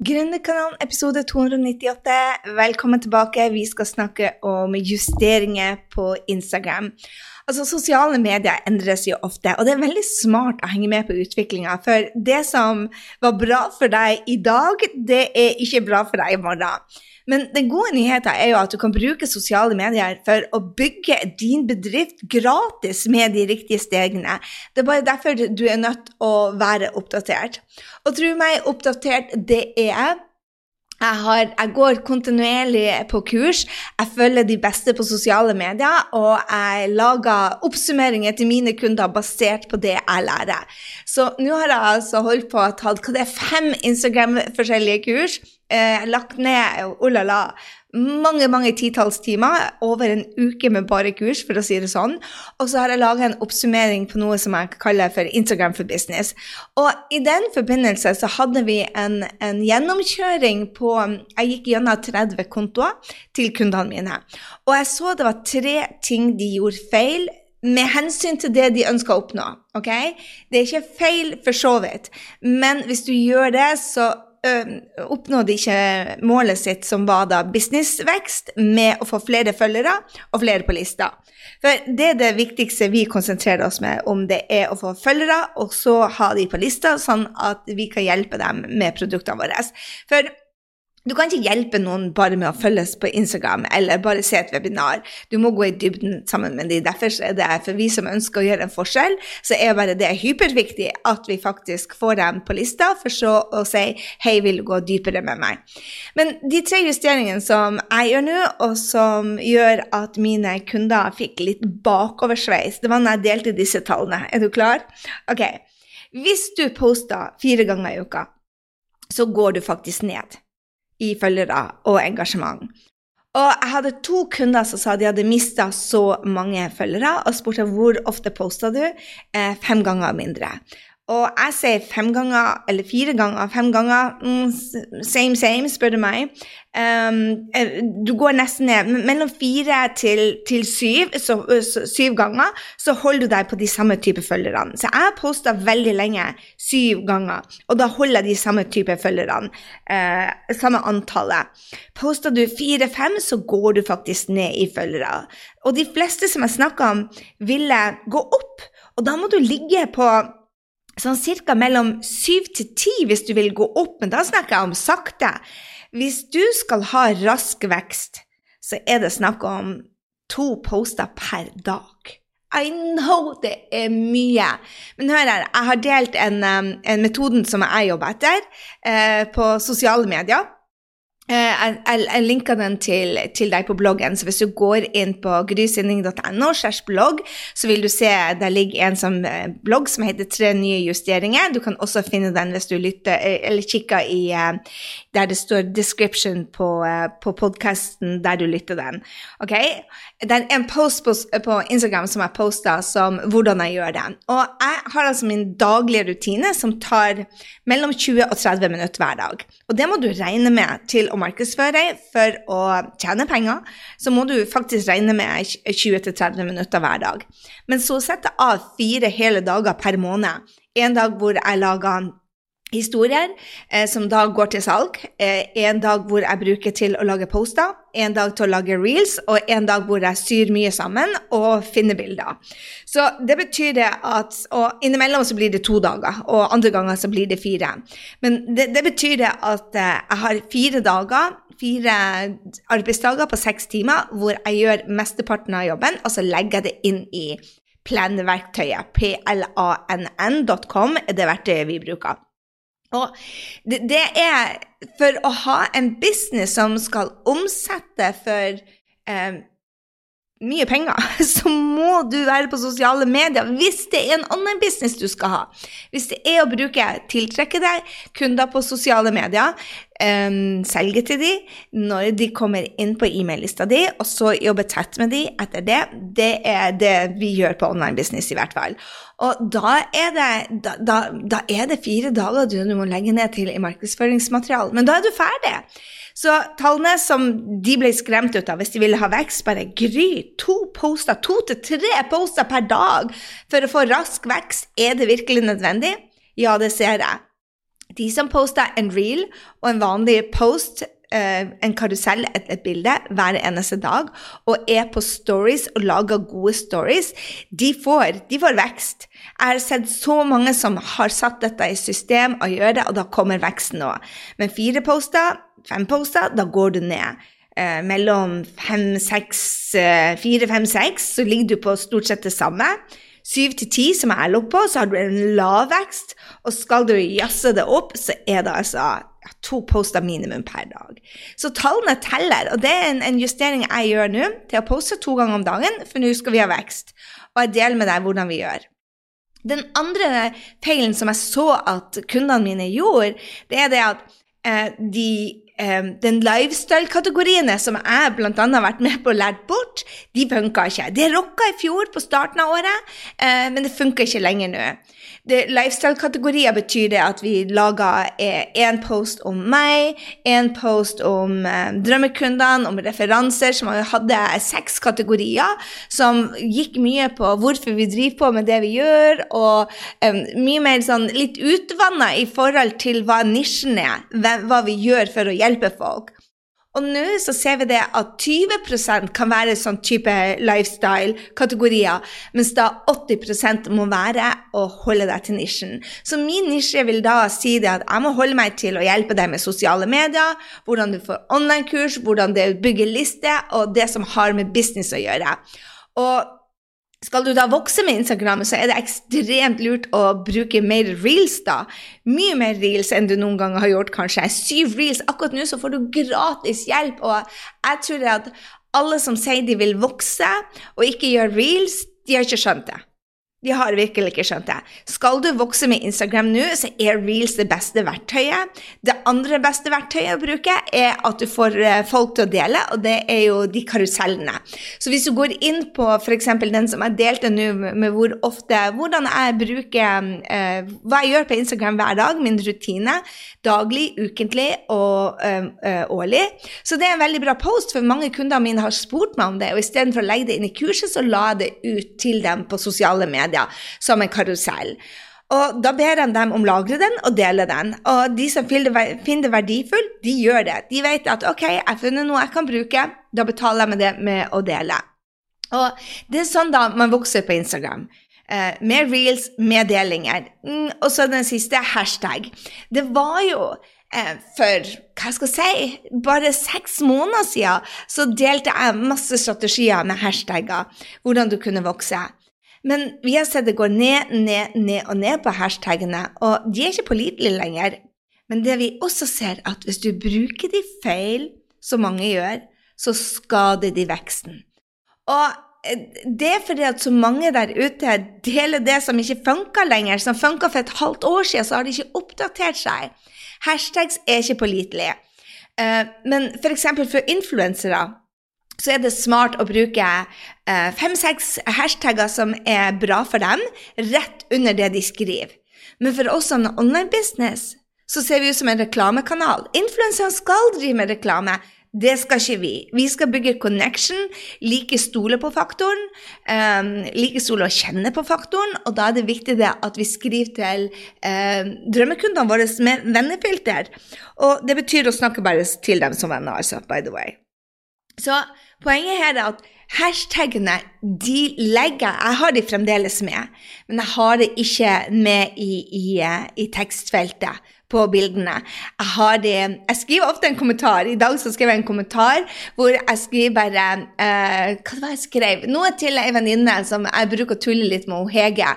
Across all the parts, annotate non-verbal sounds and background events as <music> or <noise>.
Gründerkanalen episode 298. Velkommen tilbake. Vi skal snakke om justeringer på Instagram. Altså, Sosiale medier endres jo ofte, og det er veldig smart å henge med på utviklinga. For det som var bra for deg i dag, det er ikke bra for deg i morgen. Men den gode nyheten er jo at du kan bruke sosiale medier for å bygge din bedrift gratis med de riktige stegene. Det er bare derfor du er nødt til å være oppdatert. Og tro meg, oppdatert det er jeg. Jeg, har, jeg, går kontinuerlig på kurs, jeg følger de beste på sosiale medier, og jeg lager oppsummeringer til mine kunder basert på det jeg lærer. Så nå har jeg altså holdt på å er, fem Instagram-forskjellige kurs eh, lagt ned oh la la, mange mange titalls timer over en uke med bare kurs, for å si det sånn. Og så har jeg laga en oppsummering på noe som jeg kaller for Instagram for business. Og i den forbindelse så hadde vi en, en gjennomkjøring på Jeg gikk gjennom 30 kontoer til kundene mine. Og jeg så det var tre ting de gjorde feil med hensyn til det de ønsker å oppnå. ok? Det er ikke feil for så vidt, men hvis du gjør det, så oppnådde ikke målet sitt, som var da businessvekst, med å få flere følgere og flere på lista. For det er det viktigste vi konsentrerer oss med, om det er å få følgere, og så ha de på lista, sånn at vi kan hjelpe dem med produktene våre. For du kan ikke hjelpe noen bare med å følges på Instagram eller bare se et webinar. Du må gå i dybden sammen med dem. Derfor er det for vi som ønsker å gjøre en forskjell, så er bare det hyperviktig at vi faktisk får dem på lista, for så å si hei, vil du gå dypere med meg? Men de tre justeringene som jeg gjør nå, og som gjør at mine kunder fikk litt bakoversveis, det var når jeg delte disse tallene. Er du klar? Ok. Hvis du poster fire ganger i uka, så går du faktisk ned i følgere og engasjement. Og jeg hadde to kunder som sa de hadde mista så mange følgere, og spurte hvor ofte posta du. Eh, fem ganger mindre. Og jeg sier fem ganger, eller fire ganger, fem ganger mm, Same, same, spør du meg. Um, du går nesten ned. Mellom fire til, til syv, så, syv ganger, så holder du deg på de samme type følgerne. Så jeg har posta veldig lenge, syv ganger, og da holder jeg de samme type følgerne. Uh, samme antallet. Poster du fire-fem, så går du faktisk ned i følgere. Og de fleste som jeg snakker om, ville gå opp, og da må du ligge på sånn cirka mellom syv til ti hvis du vil gå opp, men da snakker jeg om sakte. Hvis du skal ha rask vekst, så er det snakk om to poster per dag. I know det er mye. Men hør her, jeg har delt en, en metoden som jeg jobber etter, eh, på sosiale medier. Eh, jeg, jeg, jeg linker den til, til, deg på bloggen, så hvis du går inn på grysynding.no, blogg, så vil du se der ligger en som, eh, blogg som heter Tre nye justeringer. Du kan også finne den hvis du lytter, eh, eller kikker i der det står description på, på podkasten der du lytter den. Ok? Det er en post på, på Instagram som jeg posta som hvordan jeg gjør den. Og jeg har altså min daglige rutine som tar mellom 20 og 30 minutter hver dag. Og det må du regne med til å markedsføre deg for å tjene penger. Så må du faktisk regne med 20-30 minutter hver dag. Men så setter jeg av fire hele dager per måned. En dag hvor jeg lager historier eh, som da går til salg. Eh, en dag hvor jeg bruker til å lage poster, en dag til å lage reels, og en dag hvor jeg syr mye sammen og finner bilder. Så det betyr det at Og innimellom så blir det to dager, og andre ganger så blir det fire. Men det, det betyr det at eh, jeg har fire dager, fire arbeidsdager på seks timer hvor jeg gjør mesteparten av jobben, og så legger jeg det inn i planverktøyet. plann.com er det verktøyet vi bruker. Og det, det, er for å ha en business som skal omsette for eh, mye penger, <laughs> så må du være på sosiale medier hvis det er en annen business du skal ha. Hvis det er å bruke tiltrekke deg kunder på sosiale medier, um, selge til dem når de kommer inn på e-mail-lista di, og så jobbe tett med dem etter det, det er det vi gjør på online business, i hvert fall. Og da er det, da, da, da er det fire dager du må legge ned til i markedsføringsmateriale, men da er du ferdig. Så tallene som de ble skremt ut av hvis de ville ha vekst, bare gry. To poster, to til tre poster per dag for å få rask vekst. Er det virkelig nødvendig? Ja, det ser jeg. De som poster en reel og en vanlig post, eh, en karusell, et, et, bilde, hver eneste dag, og er på stories og lager gode stories, de får, de får vekst. Jeg har sett så mange som har satt dette i system og gjør det, og da kommer veksten òg. Men fire poster, fem poster, da går du ned. Eh, mellom fem, seks, eh, fire, fem, seks, så ligger du på stort sett det samme. Syv til ti, som jeg lå på, så har du en lav vekst. Og skal du jazze det opp, så er det altså to poster minimum per dag. Så tallene teller, og det er en, en justering jeg gjør nå, til å poste to ganger om dagen, for nå skal vi ha vekst. Og jeg deler med deg hvordan vi gjør. Den andre feilen som jeg så at kundene mine gjorde, det er det at eh, de Den lifestyle-kategoriene som jeg bl.a. har vært med på å lære bort, de funka ikke. Det rocka i fjor, på starten av året, eh, men det funker ikke lenger nå. Lifestyle-kategorier betyr det at vi lager én eh, post om meg, én post om eh, drømmekundene, om referanser, som hadde seks kategorier, som gikk mye på hvorfor vi driver på med det vi gjør, og mye mer sånn litt utvanna i forhold til hva nisjen er, hva vi gjør for å hjelpe folk. Og nå så ser vi det at 20% kan være sånn type lifestyle-kategorier, mens da 80 må være å holde deg til nisjen. Så min nisje vil da si det at jeg må holde meg til å hjelpe deg med sosiale medier, hvordan du får online-kurs, hvordan du bygger liste, og det som har med business å gjøre. Og skal du da vokse med Instagram, så er det ekstremt lurt å bruke mer reels, da. Mye mer reels enn du noen gang har gjort, kanskje. Syv reels. Akkurat nå så får du gratis hjelp, og jeg tror at alle som sier de vil vokse og ikke gjør reels, de har ikke skjønt det. De har virkelig ikke skjønt det. Skal du vokse med Instagram nå, så er reels det beste verktøyet. Det andre beste verktøyet å bruke er at du får eh, folk til å dele, og det er jo de karusellene. Så hvis du går inn på f.eks. den som jeg delte nå, med hvor ofte Hvordan jeg bruker eh, Hva jeg gjør på Instagram hver dag, min rutine, daglig, ukentlig og eh, eh årlig. Så det er en veldig bra post, for mange kunder mine har spurt meg om det, og istedenfor å legge det inn i kurset, så la jeg det ut til dem på sosiale medier media som en karusell. Og Da ber han dem om å lagre den og dele den. Og de som finner det verdifullt, de gjør det. De vet at ok, jeg har funnet noe jeg kan bruke, da betaler jeg med det med å dele. Og Det er sånn da man vokser på Instagram. Eh, med reels, med delinger. Mm, og så den siste, hashtag. Det var jo eh, for hva skal jeg si, bare seks måneder siden så delte jeg masse strategier med hashtagger, hvordan du kunne vokse. Men vi har sett det går ned, ned, ned og ned på hashtagene, og de er ikke pålitelige lenger. Men det vi også ser, at hvis du bruker de feil, som mange gjør, så skader de veksten. Og eh, det er fordi at så mange der ute deler det som ikke funker lenger, som funka for et halvt år siden, så har de ikke oppdatert seg. Hashtags er ikke pålitelige. Eh, men f.eks. for, for influensere så er det smart å bruke eh, fem-seks hashtagger som er bra for dem, rett under det de skriver. Men for oss som online business så ser vi ut som en reklamekanal. Influenserne skal drive med reklame. Det skal ikke vi. Vi skal bygge connection, like stole på faktoren, um, like stole og kjenne på faktoren, og da er det viktig det at vi skriver til um, drømmekundene våre med vennefilter. Og det betyr å snakke bare til dem som venner, altså, by the way. Så Poenget her er at hashtagene de legger Jeg har de fremdeles med, men jeg har det ikke med i, i, i tekstfeltet på bildene. Jeg, har det, jeg skriver ofte en kommentar. I dag så skrev jeg en kommentar hvor jeg skriver bare uh, Hva var det jeg skrev? Noe til ei venninne som jeg bruker å tulle litt med, Hege.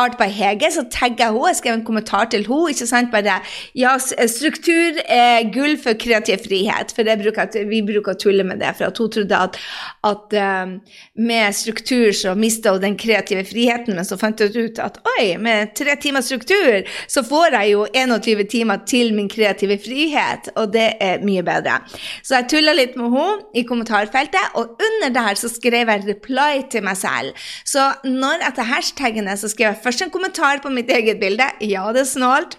Art by Hege. Så tagger jeg henne. Jeg skrev en kommentar til henne. ikke sant, bare Ja, struktur er gull for kreativ frihet. For bruker, vi bruker å tulle med det. For at hun trodde at, at uh, med struktur så mista hun den kreative friheten, men så fant hun ut at oi, med tre timer struktur så får jeg jo 21 timer timer til min kreative frihet, og det er mye bedre. Så jeg tulla litt med henne i kommentarfeltet, og under der så skrev jeg reply til meg selv. Så når etter hashtagene så skrev jeg først en kommentar på mitt eget bilde, ja, det er snålt,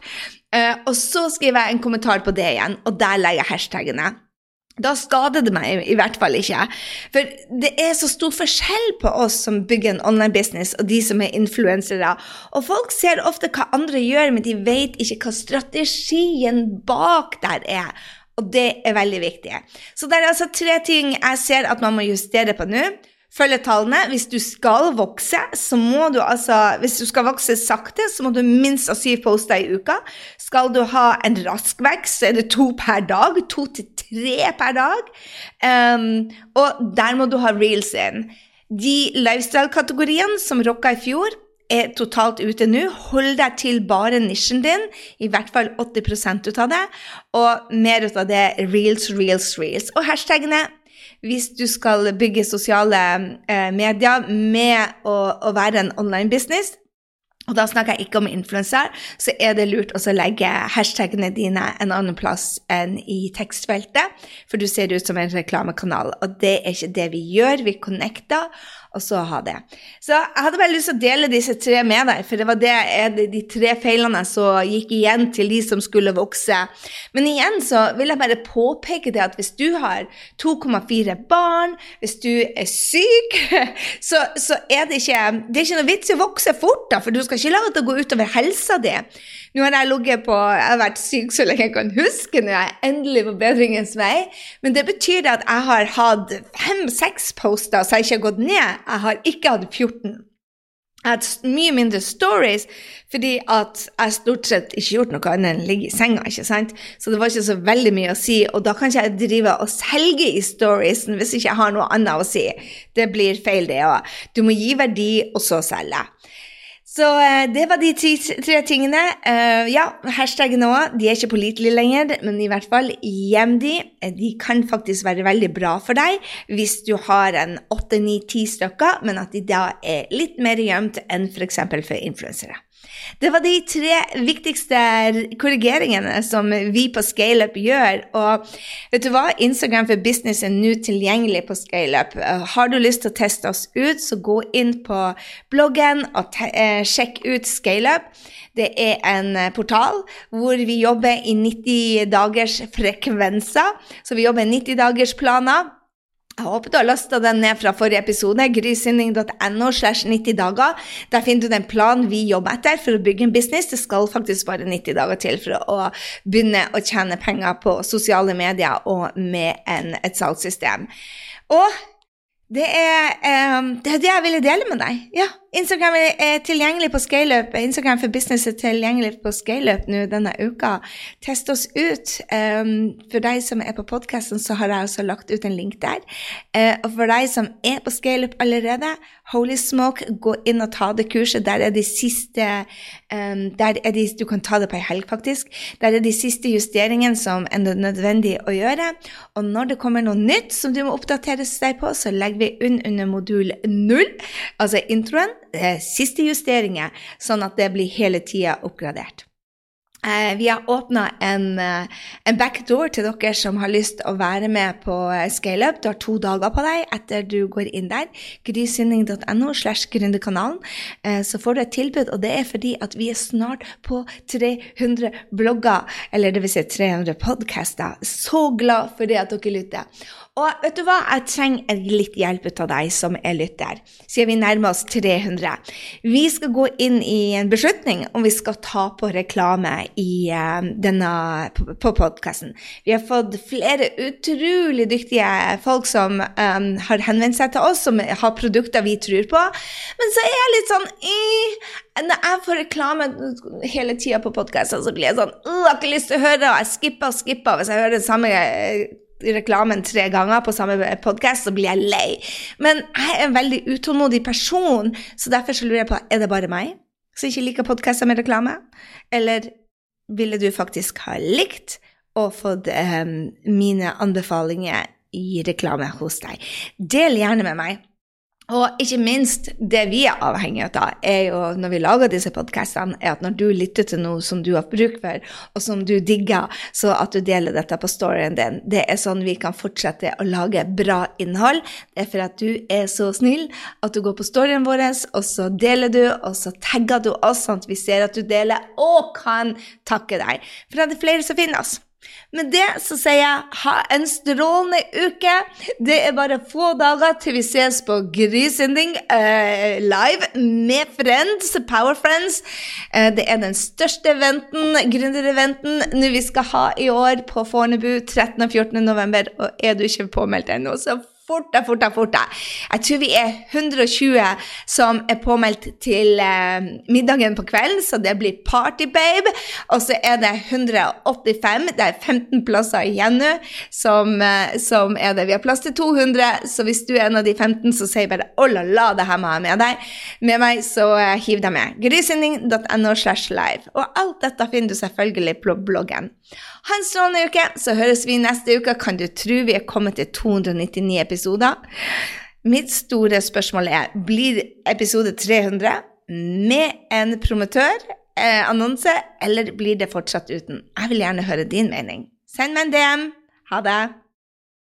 uh, og så skriver jeg en kommentar på det igjen, og der legger jeg hashtagene. Da skader det meg i hvert fall ikke. For det er så stor forskjell på oss som bygger en online business, og de som er influensere. Og folk ser ofte hva andre gjør, men de vet ikke hva strategien bak der er. Og det er veldig viktig. Så det er altså tre ting jeg ser at man må justere på nå følgetallene. Hvis du skal vokse, så må du altså Hvis du skal vokse sakte, så må du minst ha syv poster i uka. Skal du ha en rask vekst, så er det to per dag. To til tre per dag. Um, og der må du ha reels inn. De lifestyle-kategoriene som rocka i fjor, er totalt ute nå. Hold deg til bare nisjen din, i hvert fall 80 ut av det. Og mer ut av det reels, reels, reels. Og hashtagene hvis du skal bygge sosiale eh, medier med å, å være en online business, og da snakker jeg ikke om influenser, så er det lurt å legge hashtagene dine en annen plass enn i tekstfeltet, for du ser ut som en reklamekanal, og det er ikke det vi gjør. Vi connecter, og så ha det. Så jeg hadde bare lyst til å dele disse tre med deg, for det var det, de tre feilene som gikk igjen til de som skulle vokse. Men igjen så vil jeg bare påpeke det at hvis du har 2,4 barn, hvis du er syk, <laughs> så, så er det ikke det er ikke noe vits i å vokse fort, da, for du skal ikke la det gå utover helsa di. Nå har jeg ligget på Jeg har vært syk så lenge jeg kan huske, nå er jeg endelig på bedringens vei. Men det betyr at jeg har hatt fem-seks poster, så jeg har gått ned. Jeg har ikke hatt 14. Jeg har hatt mye mindre stories fordi at jeg stort sett ikke gjort noe annet enn ligge i senga. ikke sant? Så det var ikke så veldig mye å si. Og da kan ikke jeg drive og selge i storiesen hvis ikke jeg har noe annet å si. Det blir feil, det òg. Du må gi verdi, og så selge. Så uh, det var de tre, tre tingene. Uh, ja, hashtagene òg. De er ikke pålitelige lenger, men i hvert fall gjem de. Eh, de kan faktisk være veldig bra for deg hvis du har en åtte, ni, ti stykker, men at de da er litt mer gjemt enn f.eks. for, for influensere. Det var de tre viktigste korrigeringene som vi på ScaleUp gjør. Og vet du hva? Instagram for business er nå tilgjengelig på ScaleUp. Har du lyst til å teste oss ut, så gå inn på bloggen og eh, sjekk ut ScaleUp. Det er en eh, portal hvor vi jobber i 90 dagers frekvenser. Så vi jobber i 90 dagers planer. Jeg håper du har lasta den ned fra forrige episode, grysynding.no slash 90 dager. Der finner du den planen vi jobber etter for å bygge en business. Det skal faktisk bare 90 dager til for å begynne å tjene penger på sosiale medier og med en, et salgssystem. Og det er, um, det er, det jeg ville dele med deg. Ja, Instagram er tilgjengelig på ScaleUp. Instagram for business er tilgjengelig på ScaleUp nå denne uka. Test oss ut. Um, for deg som er på podkasten, så har jeg også lagt ut en link der. Uh, og for deg som er på ScaleUp allerede, Holy Smoke, gå inn og ta det kurset. Der er de siste um, der er de, Du kan ta det på ei helg, faktisk. Der er de siste justeringene som er nødvendig å gjøre. Og når det kommer noe nytt som du må oppdateres deg på, så legger vi inn under modul 0, altså introen, siste justeringer, sånn at det blir hele tida oppgradert. Eh, vi har åpna en, eh, en, backdoor til dere som har lyst å være med på eh, ScaleUp. Du har to dager på deg etter du går inn der. grysynding.no slash gründerkanalen. Så får du et tilbud, og det er fordi at vi er snart på 300 blogger, eller det vil si 300 podcaster. Så glad for det at dere lytter. Og vet du hva, jeg trenger litt hjelp ut av deg som er lytter, siden vi nærmer oss 300. Vi skal gå inn i en beslutning om vi skal ta på reklame i uh, denne, på, på podkasten. Vi har fått flere utrolig dyktige folk som um, har henvendt seg til oss, som har produkter vi tror på. Men så er jeg litt sånn Når jeg får reklame hele tida på podkasten, så blir jeg sånn Jeg har ikke lyst til å høre, og jeg skipper og skipper hvis jeg hører det samme reklamen tre ganger på samme podkast, så blir jeg lei. Men jeg er en veldig utålmodig person, så derfor så lurer jeg på er det bare meg som ikke liker podkaster med reklame. Eller ville du faktisk ha likt og fått um, mine anbefalinger i reklame hos deg? Del gjerne med meg. Og ikke minst, det vi er avhengig av, er jo når vi lager disse podkastene, er at når du lytter til noe som du har bruk for, og som du digger, så at du deler dette på storyen din. Det er sånn vi kan fortsette å lage bra innhold. Det er for at du er så snill at du går på storyen vår, og så deler du, og så tagger du oss, sånn at vi ser at du deler, og kan takke deg. For det er flere som finner oss. Med det så sier jeg ha en strålende uke. Det er bare få dager til vi ses på Grisending uh, live med Friends, Power Friends. Uh, det er den største eventen, gründereventen vi skal ha i år på Fornebu 13. og 14. november. Og er du ikke påmeldt ennå, så fort deg, fort deg, fort deg. Jeg tror vi er 120 som er påmeldt til eh, middagen på kvelden, så det blir Party Babe. Og så er det 185, det er 15 plasser igjen nå, som, eh, som, er det. Vi har plass til 200, så hvis du er en av de 15, så sier bare oh la la, det her må jeg med deg. Med meg, så eh, hiv deg med. Grysynding.no slash live. Og alt dette finner du selvfølgelig på bloggen. Ha en strålende uke, så høres vi neste uke. Kan du tro vi er kommet til 299 episoder? Mitt store spørsmål er blir episode 300 med en promotørannonse, eh, eller blir det fortsatt uten? Jeg vil gjerne høre din mening. Send meg en DM. Ha det.